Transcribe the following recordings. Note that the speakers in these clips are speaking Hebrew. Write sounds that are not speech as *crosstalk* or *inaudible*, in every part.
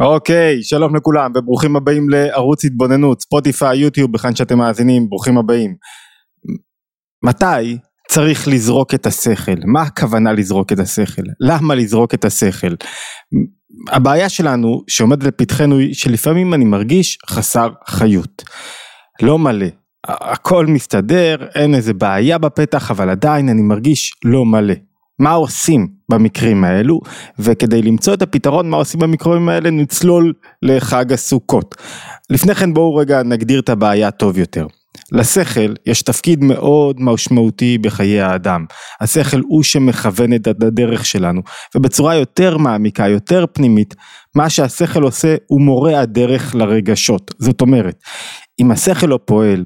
אוקיי, שלום לכולם וברוכים הבאים לערוץ התבוננות, ספוטיפיי, יוטיוב, בכאן שאתם מאזינים, ברוכים הבאים. מתי צריך לזרוק את השכל? מה הכוונה לזרוק את השכל? למה לזרוק את השכל? הבעיה שלנו שעומדת לפתחנו היא שלפעמים אני מרגיש חסר חיות. לא מלא, הכל מסתדר, אין איזה בעיה בפתח, אבל עדיין אני מרגיש לא מלא. מה עושים במקרים האלו, וכדי למצוא את הפתרון מה עושים במקרים האלה נצלול לחג הסוכות. לפני כן בואו רגע נגדיר את הבעיה טוב יותר. לשכל יש תפקיד מאוד משמעותי בחיי האדם. השכל הוא שמכוון את הדרך שלנו, ובצורה יותר מעמיקה, יותר פנימית, מה שהשכל עושה הוא מורה הדרך לרגשות. זאת אומרת, אם השכל לא פועל,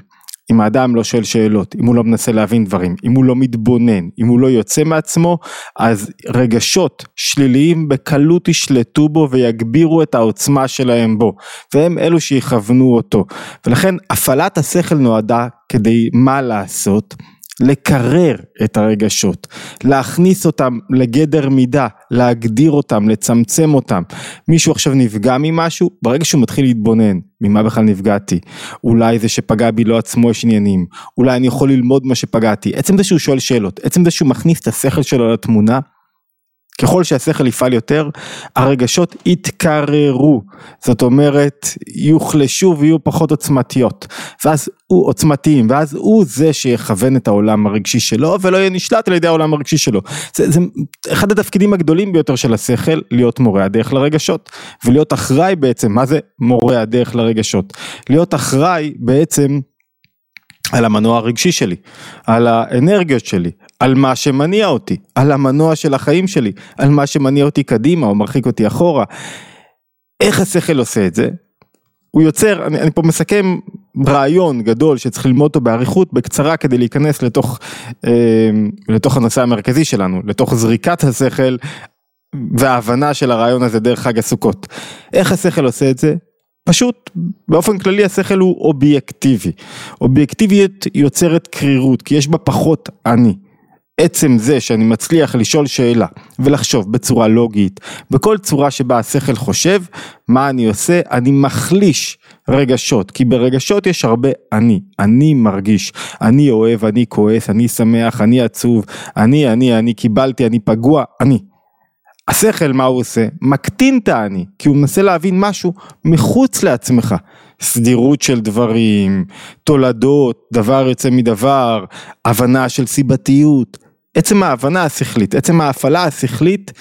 אם האדם לא שואל שאלות, אם הוא לא מנסה להבין דברים, אם הוא לא מתבונן, אם הוא לא יוצא מעצמו, אז רגשות שליליים בקלות ישלטו בו ויגבירו את העוצמה שלהם בו, והם אלו שיכוונו אותו. ולכן הפעלת השכל נועדה כדי מה לעשות? לקרר את הרגשות, להכניס אותם לגדר מידה, להגדיר אותם, לצמצם אותם. מישהו עכשיו נפגע ממשהו, ברגע שהוא מתחיל להתבונן, ממה בכלל נפגעתי? אולי זה שפגע בי לא עצמו יש עניינים, אולי אני יכול ללמוד מה שפגעתי. עצם זה שהוא שואל שאלות, עצם זה שהוא מכניס את השכל שלו לתמונה, ככל שהשכל יפעל יותר, הרגשות יתקררו, זאת אומרת, יוחלשו ויהיו פחות עוצמתיות, ואז הוא עוצמתיים, ואז הוא זה שיכוון את העולם הרגשי שלו, ולא יהיה נשלט על ידי העולם הרגשי שלו. זה, זה אחד התפקידים הגדולים ביותר של השכל, להיות מורה הדרך לרגשות, ולהיות אחראי בעצם, מה זה מורה הדרך לרגשות? להיות אחראי בעצם על המנוע הרגשי שלי, על האנרגיות שלי, על מה שמניע אותי, על המנוע של החיים שלי, על מה שמניע אותי קדימה או מרחיק אותי אחורה. איך השכל עושה את זה? הוא יוצר, אני, אני פה מסכם רעיון גדול שצריך ללמוד אותו באריכות בקצרה כדי להיכנס לתוך, אה, לתוך הנושא המרכזי שלנו, לתוך זריקת השכל וההבנה של הרעיון הזה דרך חג הסוכות. איך השכל עושה את זה? פשוט באופן כללי השכל הוא אובייקטיבי. אובייקטיביות יוצרת קרירות כי יש בה פחות אני. עצם זה שאני מצליח לשאול שאלה ולחשוב בצורה לוגית, בכל צורה שבה השכל חושב, מה אני עושה? אני מחליש רגשות, כי ברגשות יש הרבה אני, אני מרגיש, אני אוהב, אני כועס, אני שמח, אני עצוב, אני, אני, אני קיבלתי, אני פגוע, אני. השכל מה הוא עושה? מקטין את האני, כי הוא מנסה להבין משהו מחוץ לעצמך. סדירות של דברים, תולדות, דבר יוצא מדבר, הבנה של סיבתיות. עצם ההבנה השכלית, עצם ההפעלה השכלית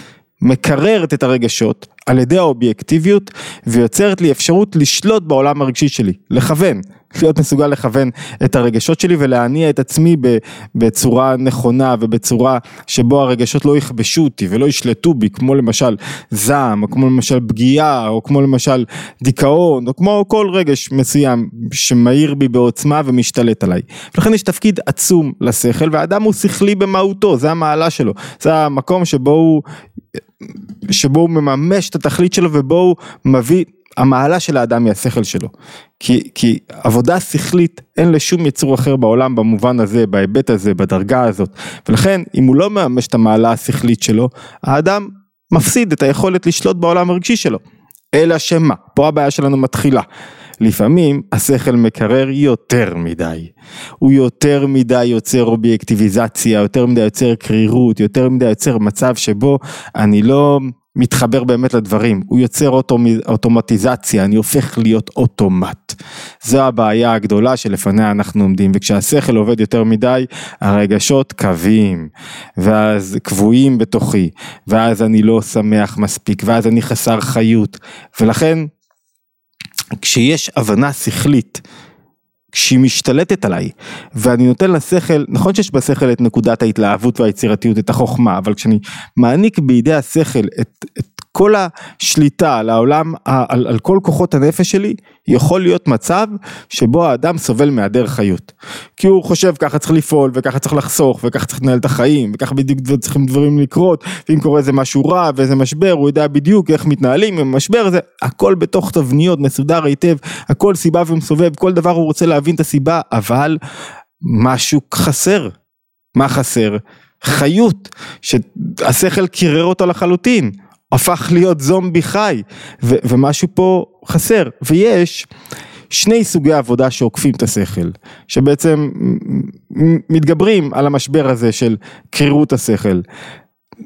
מקררת את הרגשות על ידי האובייקטיביות ויוצרת לי אפשרות לשלוט בעולם הרגשי שלי, לכוון, להיות מסוגל לכוון את הרגשות שלי ולהניע את עצמי בצורה נכונה ובצורה שבו הרגשות לא יכבשו אותי ולא ישלטו בי כמו למשל זעם או כמו למשל פגיעה או כמו למשל דיכאון או כמו כל רגש מסוים שמאיר בי בעוצמה ומשתלט עליי. לכן יש תפקיד עצום לשכל והאדם הוא שכלי במהותו זה המעלה שלו זה המקום שבו הוא שבו הוא מממש את התכלית שלו ובו הוא מביא, המעלה של האדם היא השכל שלו. כי, כי עבודה שכלית אין לשום יצור אחר בעולם במובן הזה, בהיבט הזה, בדרגה הזאת. ולכן אם הוא לא מממש את המעלה השכלית שלו, האדם מפסיד את היכולת לשלוט בעולם הרגשי שלו. אלא שמה, פה הבעיה שלנו מתחילה. לפעמים השכל מקרר יותר מדי. הוא יותר מדי יוצר אובייקטיביזציה, יותר מדי יוצר קרירות, יותר מדי יוצר מצב שבו אני לא מתחבר באמת לדברים, הוא יוצר אוטומטיזציה, אני הופך להיות אוטומט. זו הבעיה הגדולה שלפניה אנחנו עומדים, וכשהשכל עובד יותר מדי, הרגשות קווים, ואז קבועים בתוכי, ואז אני לא שמח מספיק, ואז אני חסר חיות, ולכן כשיש הבנה שכלית שהיא משתלטת עליי ואני נותן לשכל, נכון שיש בשכל את נקודת ההתלהבות והיצירתיות, את החוכמה, אבל כשאני מעניק בידי השכל את, את כל השליטה על העולם, על, על כל כוחות הנפש שלי, יכול להיות מצב שבו האדם סובל מהיעדר חיות. כי הוא חושב ככה צריך לפעול, וככה צריך לחסוך, וככה צריך לנהל את החיים, וככה בדיוק צריכים דברים לקרות, ואם קורה איזה משהו רע ואיזה משבר, הוא יודע בדיוק איך מתנהלים עם המשבר הזה, הכל בתוך תבניות, מסודר היטב, הכל סיבה ומסובב, כל דבר הוא רוצה להבין את הסיבה, אבל משהו חסר. מה חסר? חיות, שהשכל קירר אותו לחלוטין. הפך להיות זומבי חי, ו- ומשהו פה חסר, ויש שני סוגי עבודה שעוקפים את השכל, שבעצם מתגברים על המשבר הזה של קרירות השכל.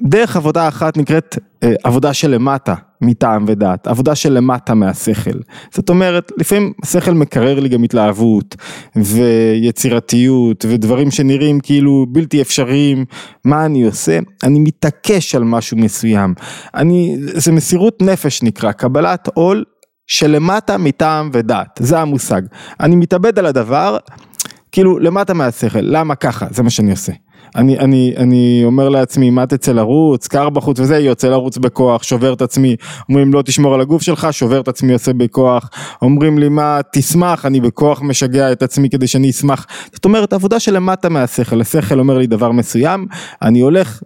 דרך עבודה אחת נקראת אה, עבודה שלמטה מטעם ודעת, עבודה שלמטה מהשכל. זאת אומרת, לפעמים השכל מקרר לי גם התלהבות ויצירתיות ודברים שנראים כאילו בלתי אפשריים. מה אני עושה? אני מתעקש על משהו מסוים. אני, זה מסירות נפש נקרא, קבלת עול שלמטה מטעם ודעת, זה המושג. אני מתאבד על הדבר, כאילו למטה מהשכל, למה ככה? זה מה שאני עושה. אני, אני, אני אומר לעצמי, מה תצא לרוץ, קר בחוץ וזה, יוצא לרוץ בכוח, שובר את עצמי, אומרים לא תשמור על הגוף שלך, שובר את עצמי, עושה בכוח, אומרים לי מה, תשמח, אני בכוח משגע את עצמי כדי שאני אשמח. זאת אומרת, עבודה שלמטה מהשכל, השכל אומר לי דבר מסוים, אני הולך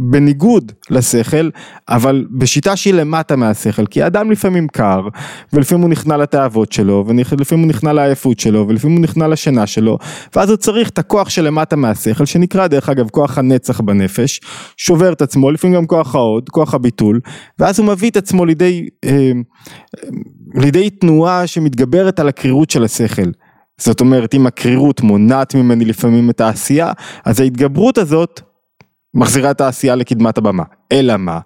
בניגוד לשכל, אבל בשיטה שהיא למטה מהשכל, כי האדם לפעמים קר, ולפעמים הוא נכנע לתאוות שלו, ולפעמים הוא נכנע לעייפות שלו, ולפעמים הוא נכנע לשינה שלו, ואז הוא צריך את הכוח שלמטה מהשכל, שנקרא דרך אגב כוח הנצח בנפש, שובר את עצמו, לפעמים גם כוח ההוד, כוח הביטול, ואז הוא מביא את עצמו לידי, אה, לידי תנועה שמתגברת על הקרירות של השכל. זאת אומרת אם הקרירות מונעת ממני לפעמים את העשייה, אז ההתגברות הזאת מחזירה את העשייה לקדמת הבמה. אלא מה?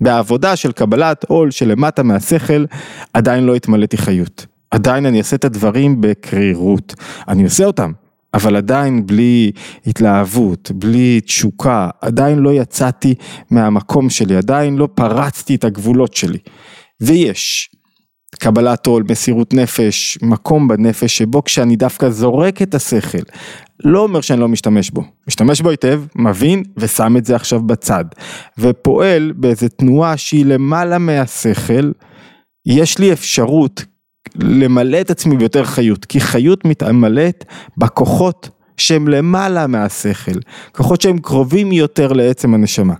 בעבודה של קבלת עול שלמטה מהשכל, עדיין לא התמלאתי חיות. עדיין אני אעשה את הדברים בקרירות. אני עושה אותם, אבל עדיין בלי התלהבות, בלי תשוקה, עדיין לא יצאתי מהמקום שלי, עדיין לא פרצתי את הגבולות שלי. ויש קבלת עול, מסירות נפש, מקום בנפש שבו כשאני דווקא זורק את השכל, לא אומר שאני לא משתמש בו, משתמש בו היטב, מבין ושם את זה עכשיו בצד, ופועל באיזה תנועה שהיא למעלה מהשכל, יש לי אפשרות למלא את עצמי ביותר חיות, כי חיות מתמלאת בכוחות שהם למעלה מהשכל, כוחות שהם קרובים יותר לעצם הנשמה.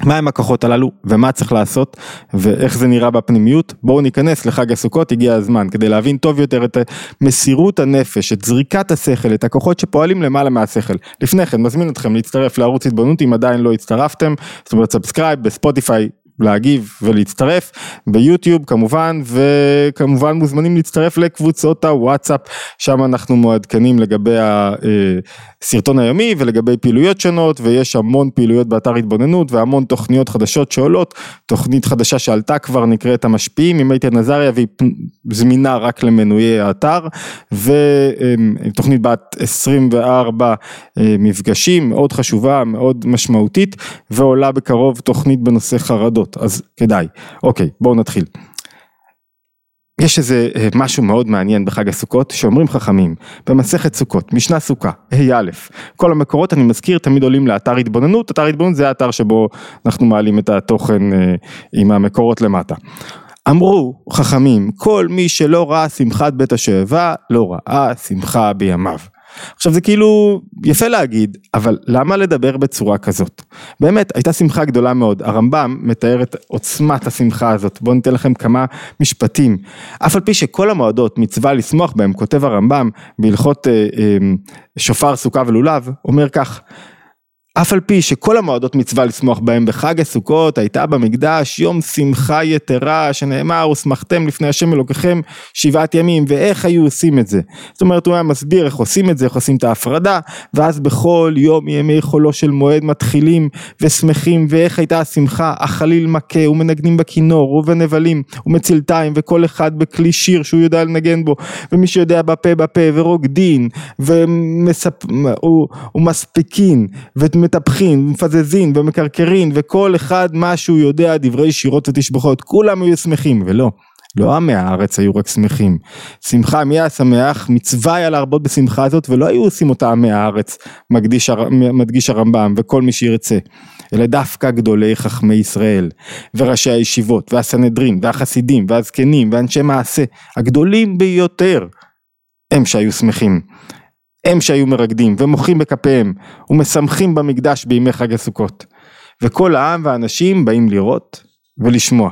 מהם הכוחות הללו ומה צריך לעשות ואיך זה נראה בפנימיות. בואו ניכנס לחג הסוכות הגיע הזמן כדי להבין טוב יותר את מסירות הנפש את זריקת השכל את הכוחות שפועלים למעלה מהשכל. לפני כן מזמין אתכם להצטרף לערוץ התבוננות אם עדיין לא הצטרפתם. זאת אומרת subscribe בספוטיפיי להגיב ולהצטרף. ביוטיוב כמובן וכמובן מוזמנים להצטרף לקבוצות הוואטסאפ שם אנחנו מעדכנים לגבי הסרטון היומי ולגבי פעילויות שונות ויש המון פעילויות באתר התבוננות והמון תוכניות חדשות שעולות. תוכנית חדשה שעלתה כבר נקראת המשפיעים עם איתן עזריה והיא זמינה רק למנויי האתר. ותוכנית בת 24 אה, מפגשים מאוד חשובה מאוד משמעותית ועולה בקרוב תוכנית בנושא חרדות אז כדאי. אוקיי, בואו נתחיל. יש איזה אה, משהו מאוד מעניין בחג הסוכות שאומרים חכמים במסכת סוכות משנה סוכה ה' כל המקורות אני מזכיר תמיד עולים לאתר התבוננות אתר התבוננות זה האתר שבו אנחנו מעלים את התוכן אה, עם המקורות למטה. אמרו חכמים כל מי שלא ראה שמחת בית השואבה לא ראה שמחה בימיו עכשיו זה כאילו יפה להגיד, אבל למה לדבר בצורה כזאת? באמת, הייתה שמחה גדולה מאוד, הרמב"ם מתאר את עוצמת השמחה הזאת, בואו ניתן לכם כמה משפטים. אף על פי שכל המועדות מצווה לשמוח בהם, כותב הרמב"ם בהלכות אה, אה, שופר סוכה ולולב, אומר כך, אף על פי שכל המועדות מצווה לשמוח בהם בחג הסוכות הייתה במקדש יום שמחה יתרה שנאמר ושמחתם לפני השם אלוקיכם שבעת ימים ואיך היו עושים את זה. זאת אומרת הוא היה מסביר איך עושים את זה, איך עושים את ההפרדה ואז בכל יום ימי חולו של מועד מתחילים ושמחים ואיך הייתה השמחה החליל מכה ומנגנים בכינור ובנבלים ומצלתיים וכל אחד בכלי שיר שהוא יודע לנגן בו ומי שיודע בפה בפה ורוקדין ומספ... ומספיקין מטפחין, מפזזין ומקרקרין וכל אחד מה שהוא יודע דברי שירות ותשבחות כולם היו שמחים ולא לא עמי הארץ היו רק שמחים. שמחה מי היה שמח מצווה היה להרבות בשמחה הזאת ולא היו עושים אותה עמי הארץ מקדיש, מדגיש הרמב"ם וכל מי שירצה. אלא דווקא גדולי חכמי ישראל וראשי הישיבות והסנהדרין והחסידים והזקנים ואנשי מעשה הגדולים ביותר הם שהיו שמחים. הם שהיו מרקדים ומוחאים בכפיהם ומשמחים במקדש בימי חג הסוכות. וכל העם והאנשים באים לראות ולשמוע.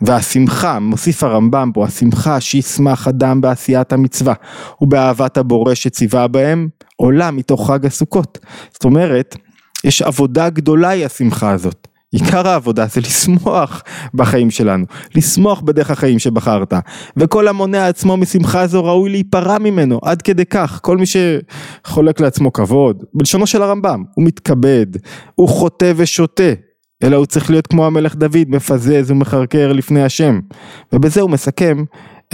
והשמחה, מוסיף הרמב"ם פה, השמחה שישמח אדם בעשיית המצווה ובאהבת הבורא שציווה בהם, עולה מתוך חג הסוכות. זאת אומרת, יש עבודה גדולה היא השמחה הזאת. עיקר העבודה זה לשמוח בחיים שלנו, לשמוח בדרך החיים שבחרת, וכל המונע עצמו משמחה זו ראוי להיפרע ממנו, עד כדי כך, כל מי שחולק לעצמו כבוד, בלשונו של הרמב"ם, הוא מתכבד, הוא חוטא ושותה, אלא הוא צריך להיות כמו המלך דוד, מפזז ומחרקר לפני השם, ובזה הוא מסכם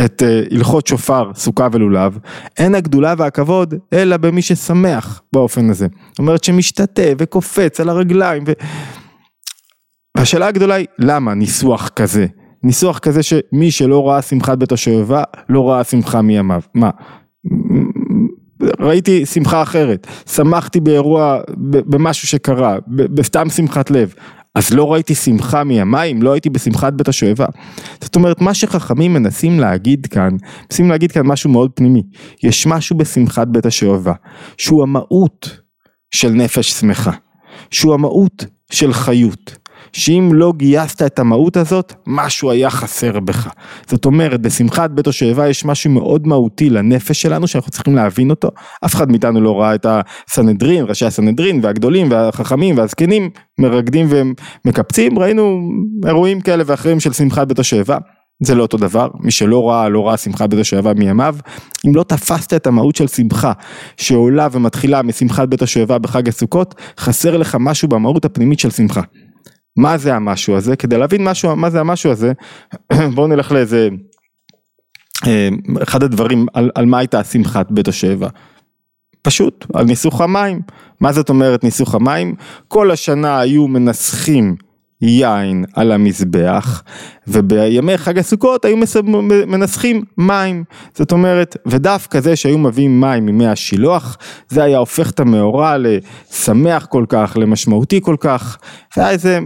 את uh, הלכות שופר, סוכה ולולב, אין הגדולה והכבוד אלא במי ששמח באופן הזה. זאת אומרת שמשתתה וקופץ על הרגליים ו... והשאלה הגדולה היא למה ניסוח כזה? ניסוח כזה שמי שלא ראה שמחת בית השואבה לא ראה שמחה מימיו. מה? ראיתי שמחה אחרת, שמחתי באירוע, במשהו שקרה, בסתם שמחת לב. אז לא ראיתי שמחה מימיים, לא הייתי בשמחת בית השואבה. זאת אומרת, מה שחכמים מנסים להגיד כאן, מנסים להגיד כאן משהו מאוד פנימי. יש משהו בשמחת בית השואבה, שהוא המהות של נפש שמחה, שהוא המהות של חיות. שאם לא גייסת את המהות הזאת, משהו היה חסר בך. זאת אומרת, בשמחת בית השואבה יש משהו מאוד מהותי לנפש שלנו, שאנחנו צריכים להבין אותו. אף אחד מאיתנו לא ראה את הסנהדרין, ראשי הסנהדרין, והגדולים, והחכמים, והזקנים, מרקדים ומקפצים, ראינו אירועים כאלה ואחרים של שמחת בית השואבה. זה לא אותו דבר, מי שלא ראה, לא ראה שמחת בית השואבה מימיו. אם לא תפסת את המהות של שמחה שעולה ומתחילה משמחת בית השואבה בחג הסוכות, חסר לך משהו במהות הפנימית של שמחה. מה זה המשהו הזה, כדי להבין משהו, מה זה המשהו הזה, *clears throat* בואו נלך לאיזה, אה, אחד הדברים, על, על מה הייתה שמחת בית השבע. פשוט, על ניסוך המים. מה זאת אומרת ניסוך המים? כל השנה היו מנסחים יין על המזבח, ובימי חג הסוכות היו מנסחים מים. זאת אומרת, ודווקא זה שהיו מביאים מים מימי השילוח, זה היה הופך את המאורע לשמח כל כך, למשמעותי כל כך, זה היה איזה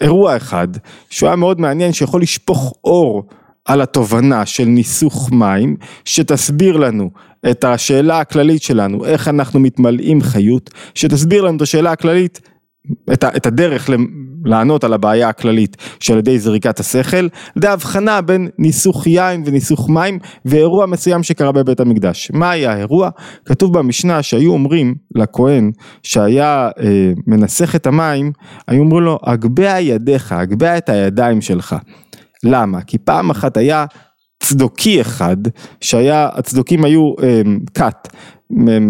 אירוע אחד שהוא היה מאוד מעניין שיכול לשפוך אור על התובנה של ניסוך מים שתסביר לנו את השאלה הכללית שלנו איך אנחנו מתמלאים חיות שתסביר לנו את השאלה הכללית את, הדרך לענות על הבעיה הכללית שעל ידי זריקת השכל, על ידי הבחנה בין ניסוך יין וניסוך מים ואירוע מסוים שקרה בבית המקדש. מה היה האירוע? כתוב במשנה שהיו אומרים לכהן שהיה אה, מנסח את המים, היו אומרים לו הגביה ידיך, הגביה את הידיים שלך. למה? כי פעם אחת היה צדוקי אחד שהיה, הצדוקים היו אה, כת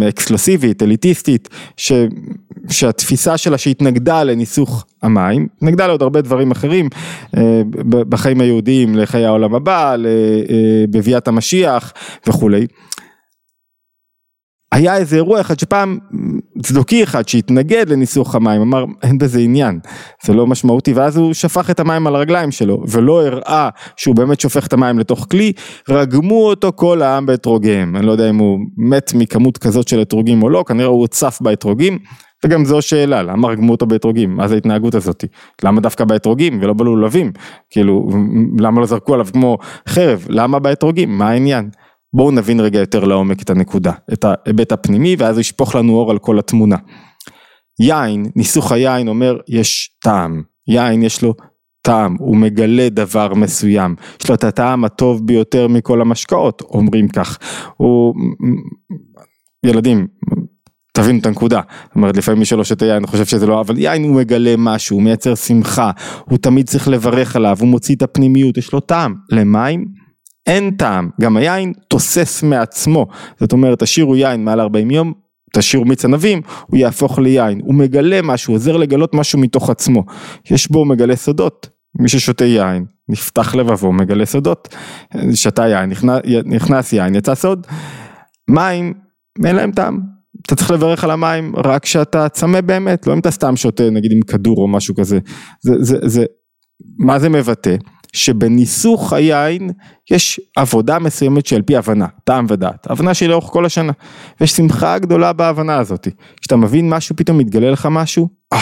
אקסקלוסיבית, אליטיסטית, ש, שהתפיסה שלה שהתנגדה לניסוך המים, התנגדה לעוד הרבה דברים אחרים אה, בחיים היהודיים, לחיי העולם הבא, לביאת אה, המשיח וכולי. היה איזה אירוע אחד שפעם צדוקי אחד שהתנגד לניסוך המים אמר אין בזה עניין זה לא משמעותי. ואז הוא שפך את המים על הרגליים שלו ולא הראה שהוא באמת שופך את המים לתוך כלי רגמו אותו כל העם באתרוגיהם אני לא יודע אם הוא מת מכמות כזאת של אתרוגים או לא כנראה הוא צף באתרוגים וגם זו שאלה למה רגמו אותו באתרוגים? מה זה ההתנהגות הזאת? למה דווקא באתרוגים ולא בלולבים? כאילו למה לא זרקו עליו כמו חרב? למה באתרוגים? מה העניין בואו נבין רגע יותר לעומק את הנקודה, את ההיבט הפנימי ואז ישפוך לנו אור על כל התמונה. יין, ניסוך היין אומר יש טעם, יין יש לו טעם, הוא מגלה דבר מסוים, יש לו את הטעם הטוב ביותר מכל המשקאות, אומרים כך. הוא... ילדים, תבינו את הנקודה, זאת אומרת לפעמים מי שלא שותה יין חושב שזה לא, אבל יין הוא מגלה משהו, הוא מייצר שמחה, הוא תמיד צריך לברך עליו, הוא מוציא את הפנימיות, יש לו טעם. למים אין טעם, גם היין תוסס מעצמו, זאת אומרת תשאירו יין מעל 40 יום, תשאירו מיץ ענבים, הוא יהפוך ליין, הוא מגלה משהו, עוזר לגלות משהו מתוך עצמו, יש בו מגלה סודות, מי ששותה יין, נפתח לבבו, מגלה סודות, שתה יין, נכנס, נכנס יין, יצא סוד, מים, אין להם טעם, אתה צריך לברך על המים רק כשאתה צמא באמת, לא אם אתה סתם שותה נגיד עם כדור או משהו כזה, זה, זה, זה, מה זה מבטא? שבניסוך היין יש עבודה מסוימת שעל פי הבנה, טעם ודעת, הבנה שהיא לאורך כל השנה, ויש שמחה גדולה בהבנה הזאת, כשאתה מבין משהו פתאום מתגלה לך משהו, אה,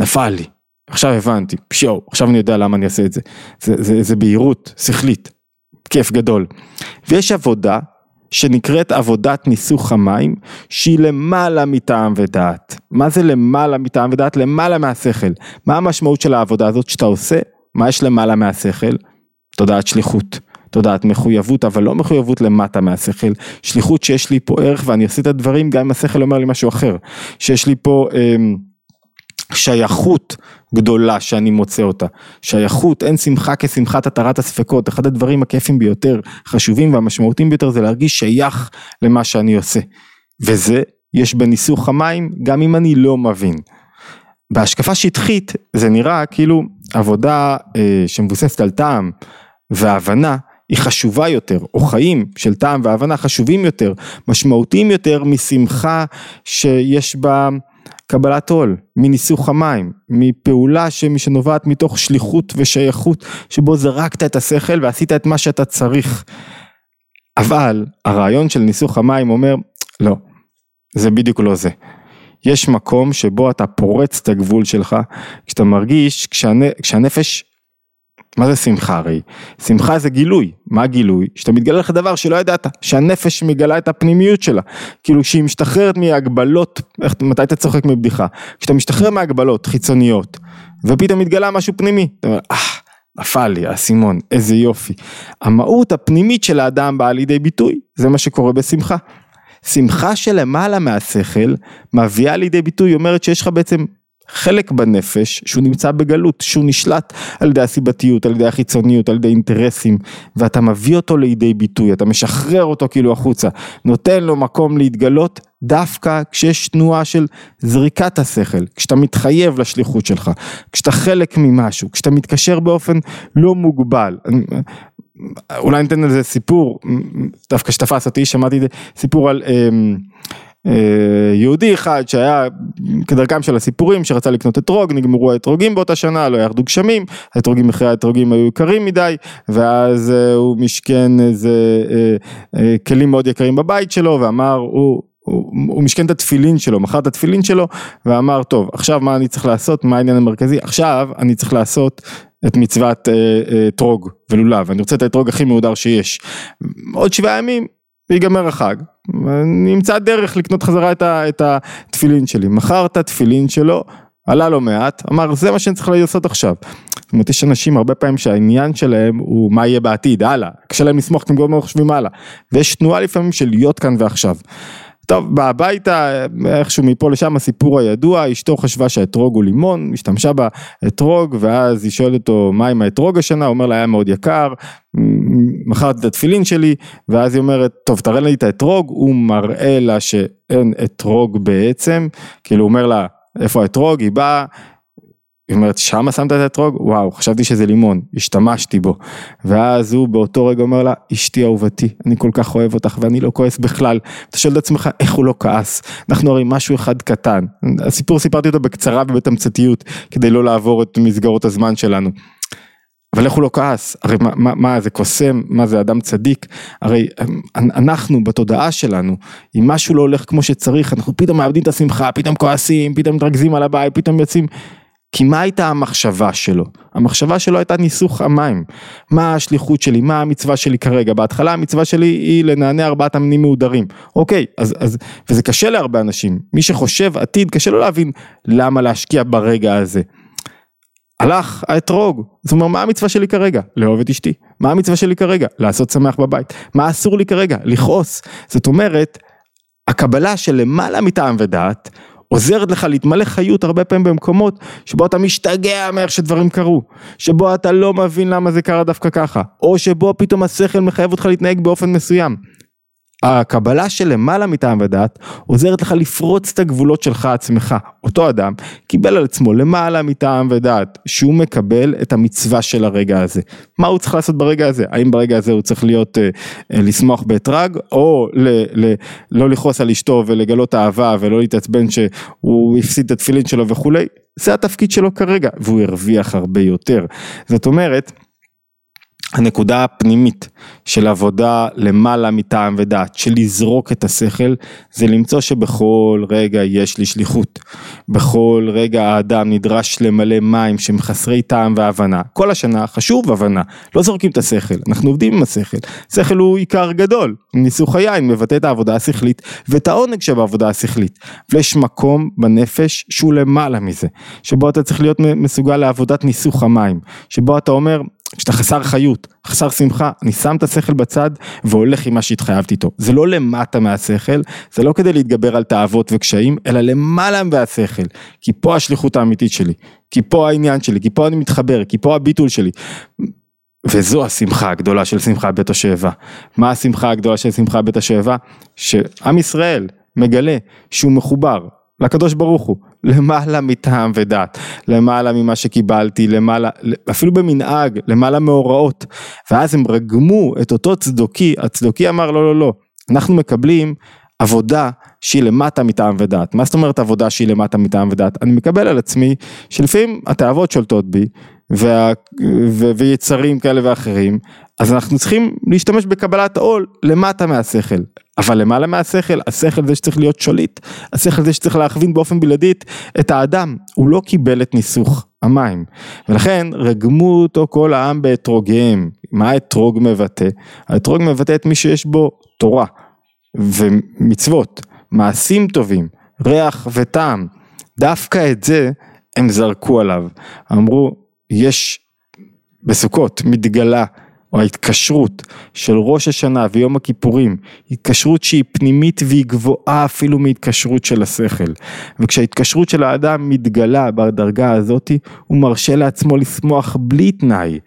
נפל לי, עכשיו הבנתי, פשו, עכשיו אני יודע למה אני אעשה את זה, זה, זה, זה בהירות שכלית, כיף גדול, ויש עבודה שנקראת עבודת ניסוך המים, שהיא למעלה מטעם ודעת. מה זה למעלה מטעם ודעת? למעלה מהשכל. מה המשמעות של העבודה הזאת? שאתה עושה מה יש למעלה מהשכל? תודעת שליחות, תודעת מחויבות, אבל לא מחויבות למטה מהשכל, שליחות שיש לי פה ערך ואני עושה את הדברים גם אם השכל אומר לי משהו אחר, שיש לי פה אה, שייכות גדולה שאני מוצא אותה. שייכות, אין שמחה כשמחת התרת הספקות. אחד הדברים הכיפים ביותר, חשובים והמשמעותיים ביותר זה להרגיש שייך למה שאני עושה. וזה יש בניסוך המים גם אם אני לא מבין. בהשקפה שטחית זה נראה כאילו עבודה אה, שמבוססת על טעם והבנה היא חשובה יותר, או חיים של טעם והבנה חשובים יותר, משמעותיים יותר משמחה שיש בה קבלת עול, מניסוך המים, מפעולה שנובעת מתוך שליחות ושייכות, שבו זרקת את השכל ועשית את מה שאתה צריך. אבל הרעיון של ניסוך המים אומר, לא, זה בדיוק לא זה. יש מקום שבו אתה פורץ את הגבול שלך, כשאתה מרגיש, כשהנ... כשהנפש, מה זה שמחה הרי? שמחה זה גילוי, מה גילוי? שאתה מתגלה לך דבר שלא ידעת, שהנפש מגלה את הפנימיות שלה, כאילו שהיא משתחררת מהגבלות, איך, מתי אתה צוחק מבדיחה? כשאתה משתחרר מהגבלות חיצוניות, ופתאום מתגלה משהו פנימי, אתה אומר, אה, נפל לי האסימון, איזה יופי. המהות הפנימית של האדם באה לידי ביטוי, זה מה שקורה בשמחה. שמחה שלמעלה מהשכל מביאה לידי ביטוי, אומרת שיש לך בעצם חלק בנפש שהוא נמצא בגלות, שהוא נשלט על ידי הסיבתיות, על ידי החיצוניות, על ידי אינטרסים, ואתה מביא אותו לידי ביטוי, אתה משחרר אותו כאילו החוצה, נותן לו מקום להתגלות דווקא כשיש תנועה של זריקת השכל, כשאתה מתחייב לשליחות שלך, כשאתה חלק ממשהו, כשאתה מתקשר באופן לא מוגבל. אולי ניתן לזה סיפור, דווקא שתפס אותי, שמעתי סיפור על אה, יהודי אחד שהיה כדרכם של הסיפורים שרצה לקנות אתרוג, נגמרו האתרוגים באותה שנה, לא ירדו גשמים, האתרוגים אחרי האתרוגים היו יקרים מדי, ואז אה, הוא משכן איזה אה, אה, כלים מאוד יקרים בבית שלו ואמר הוא הוא, הוא משכן את התפילין שלו, מכר את התפילין שלו ואמר טוב עכשיו מה אני צריך לעשות, מה העניין המרכזי, עכשיו אני צריך לעשות את מצוות אתרוג אה, אה, ולולב, אני רוצה את האתרוג הכי מהודר שיש. עוד שבעה ימים ויגמר החג, נמצא דרך לקנות חזרה את, ה, את התפילין שלי, מכר את התפילין שלו, עלה לו מעט, אמר זה מה שאני צריך לעשות עכשיו. זאת אומרת יש אנשים הרבה פעמים שהעניין שלהם הוא מה יהיה בעתיד, הלאה, קשה להם לסמוך כי הם גם לא חושבים הלאה, ויש תנועה לפעמים של להיות כאן ועכשיו. טוב, בא הביתה, איכשהו מפה לשם הסיפור הידוע, אשתו חשבה שהאתרוג הוא לימון, השתמשה באתרוג, ואז היא שואלת אותו מה עם האתרוג השנה, הוא אומר לה היה מאוד יקר, מכרתי את התפילין שלי, ואז היא אומרת, טוב תראה לי את האתרוג, הוא מראה לה שאין אתרוג בעצם, כאילו הוא אומר לה, איפה האתרוג, היא באה, היא אומרת, שמה שמת את האתרוג? וואו, חשבתי שזה לימון, השתמשתי בו. ואז הוא באותו רגע אומר לה, אשתי אהובתי, אני כל כך אוהב אותך ואני לא כועס בכלל. אתה שואל את עצמך, איך הוא לא כעס? אנחנו הרי משהו אחד קטן. הסיפור סיפרתי אותו בקצרה ובתמציתיות, כדי לא לעבור את מסגרות הזמן שלנו. אבל איך הוא לא כעס? הרי מה, מה, מה זה קוסם? מה זה אדם צדיק? הרי אנחנו בתודעה שלנו, אם משהו לא הולך כמו שצריך, אנחנו פתאום מאבדים את השמחה, פתאום כועסים, פתאום מתרכזים על הבית, פתאום יוצאים. כי מה הייתה המחשבה שלו? המחשבה שלו הייתה ניסוך המים. מה השליחות שלי? מה המצווה שלי כרגע? בהתחלה המצווה שלי היא לנענע ארבעת המינים מהודרים. אוקיי, אז, אז, וזה קשה להרבה אנשים. מי שחושב עתיד, קשה לו להבין למה להשקיע ברגע הזה. הלך האתרוג, זאת אומרת מה המצווה שלי כרגע? לאהוב את אשתי. מה המצווה שלי כרגע? לעשות שמח בבית. מה אסור לי כרגע? לכעוס. זאת אומרת, הקבלה של למעלה מטעם ודעת עוזרת לך להתמלא חיות הרבה פעמים במקומות שבו אתה משתגע מאיך שדברים קרו, שבו אתה לא מבין למה זה קרה דווקא ככה, או שבו פתאום השכל מחייב אותך להתנהג באופן מסוים. הקבלה של למעלה מטעם ודעת עוזרת לך לפרוץ את הגבולות שלך עצמך. אותו אדם קיבל על עצמו למעלה מטעם ודעת שהוא מקבל את המצווה של הרגע הזה. מה הוא צריך לעשות ברגע הזה? האם ברגע הזה הוא צריך להיות, אה, אה, לשמוח באתרג או ל, ל, לא לכעוס על אשתו ולגלות אהבה ולא להתעצבן שהוא הפסיד את התפילין שלו וכולי? זה התפקיד שלו כרגע והוא הרוויח הרבה יותר. זאת אומרת הנקודה הפנימית של עבודה למעלה מטעם ודעת, של לזרוק את השכל, זה למצוא שבכל רגע יש לי שליחות. בכל רגע האדם נדרש למלא מים שהם חסרי טעם והבנה. כל השנה חשוב הבנה, לא זורקים את השכל, אנחנו עובדים עם השכל. שכל הוא עיקר גדול, ניסוך היין מבטא את העבודה השכלית ואת העונג שבעבודה השכלית. ויש מקום בנפש שהוא למעלה מזה, שבו אתה צריך להיות מסוגל לעבודת ניסוך המים, שבו אתה אומר כשאתה חסר חיות, חסר שמחה, אני שם את השכל בצד והולך עם מה שהתחייבתי איתו. זה לא למטה מהשכל, זה לא כדי להתגבר על תאוות וקשיים, אלא למעלה מהשכל. כי פה השליחות האמיתית שלי, כי פה העניין שלי, כי פה אני מתחבר, כי פה הביטול שלי. וזו השמחה הגדולה של שמחה בית השואבה. מה השמחה הגדולה של שמחה בית השואבה? שעם ישראל מגלה שהוא מחובר לקדוש ברוך הוא, למעלה מטעם ודת, למעלה ממה שקיבלתי, למעלה, אפילו במנהג, למעלה מהוראות, ואז הם רגמו את אותו צדוקי, הצדוקי אמר לא לא לא, אנחנו מקבלים עבודה שהיא למטה מטעם ודעת. מה זאת אומרת עבודה שהיא למטה מטעם ודעת? אני מקבל על עצמי שלפעמים התאוות שולטות בי וה, ו, ויצרים כאלה ואחרים, אז אנחנו צריכים להשתמש בקבלת עול למטה מהשכל. אבל למעלה מהשכל, השכל זה שצריך להיות שליט, השכל זה שצריך להכווין באופן בלעדית את האדם, הוא לא קיבל את ניסוך המים. ולכן רגמו אותו כל העם באתרוגיהם. מה האתרוג מבטא? האתרוג מבטא את מי שיש בו תורה ומצוות, מעשים טובים, ריח וטעם. דווקא את זה הם זרקו עליו. אמרו, יש בסוכות מתגלה או ההתקשרות של ראש השנה ויום הכיפורים, התקשרות שהיא פנימית והיא גבוהה אפילו מהתקשרות של השכל. וכשההתקשרות של האדם מתגלה בדרגה הזאתי, הוא מרשה לעצמו לשמוח בלי תנאי,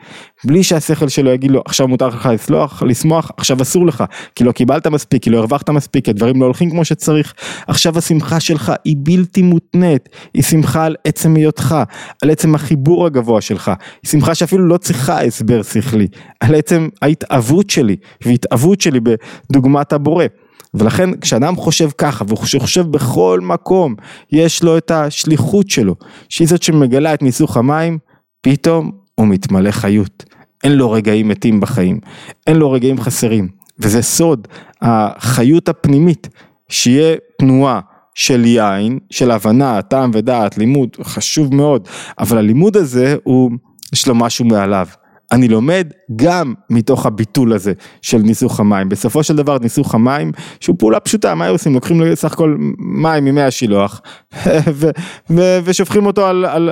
בלי שהשכל שלו יגיד לו עכשיו מותר לך לסלוח, לשמוח, עכשיו אסור לך, כי לא קיבלת מספיק, כי לא הרווחת מספיק, כי הדברים לא הולכים כמו שצריך, עכשיו השמחה שלך היא בלתי מותנית, היא שמחה על עצם היותך, על עצם החיבור הגבוה שלך, היא שמחה שאפילו לא צריכה הסבר שכלי, על עצם ההתאבות שלי, והתאבות שלי בדוגמת הבורא. ולכן כשאדם חושב ככה וחושב בכל מקום יש לו את השליחות שלו שהיא זאת שמגלה את ניסוך המים פתאום הוא מתמלא חיות, אין לו רגעים מתים בחיים, אין לו רגעים חסרים, וזה סוד החיות הפנימית, שיהיה תנועה של יין, של הבנה, טעם ודעת, לימוד, חשוב מאוד, אבל הלימוד הזה הוא, יש לו משהו מעליו. אני לומד גם מתוך הביטול הזה של ניסוך המים. בסופו של דבר ניסוך המים, שהוא פעולה פשוטה, מה עושים? לוקחים סך הכל מים ממי השילוח *laughs* ושופכים אותו על, על,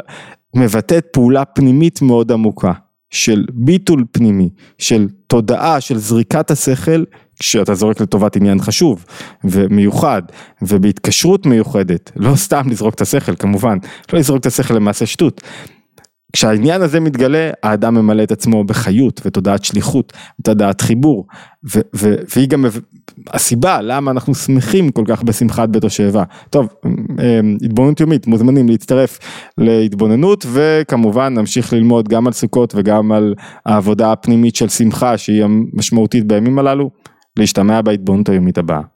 מבטאת פעולה פנימית מאוד עמוקה של ביטול פנימי, של תודעה, של זריקת השכל כשאתה זורק לטובת עניין חשוב ומיוחד ובהתקשרות מיוחדת, לא סתם לזרוק את השכל כמובן, לא לזרוק את השכל למעשה שטות, כשהעניין הזה מתגלה, האדם ממלא את עצמו בחיות ותודעת שליחות, ותודעת חיבור, ו- ו- והיא גם הסיבה למה אנחנו שמחים כל כך בשמחת בית השואבה. טוב, אמ, התבוננות יומית, מוזמנים להצטרף להתבוננות, וכמובן נמשיך ללמוד גם על סוכות וגם על העבודה הפנימית של שמחה שהיא המשמעותית בימים הללו, להשתמע בהתבוננות היומית הבאה.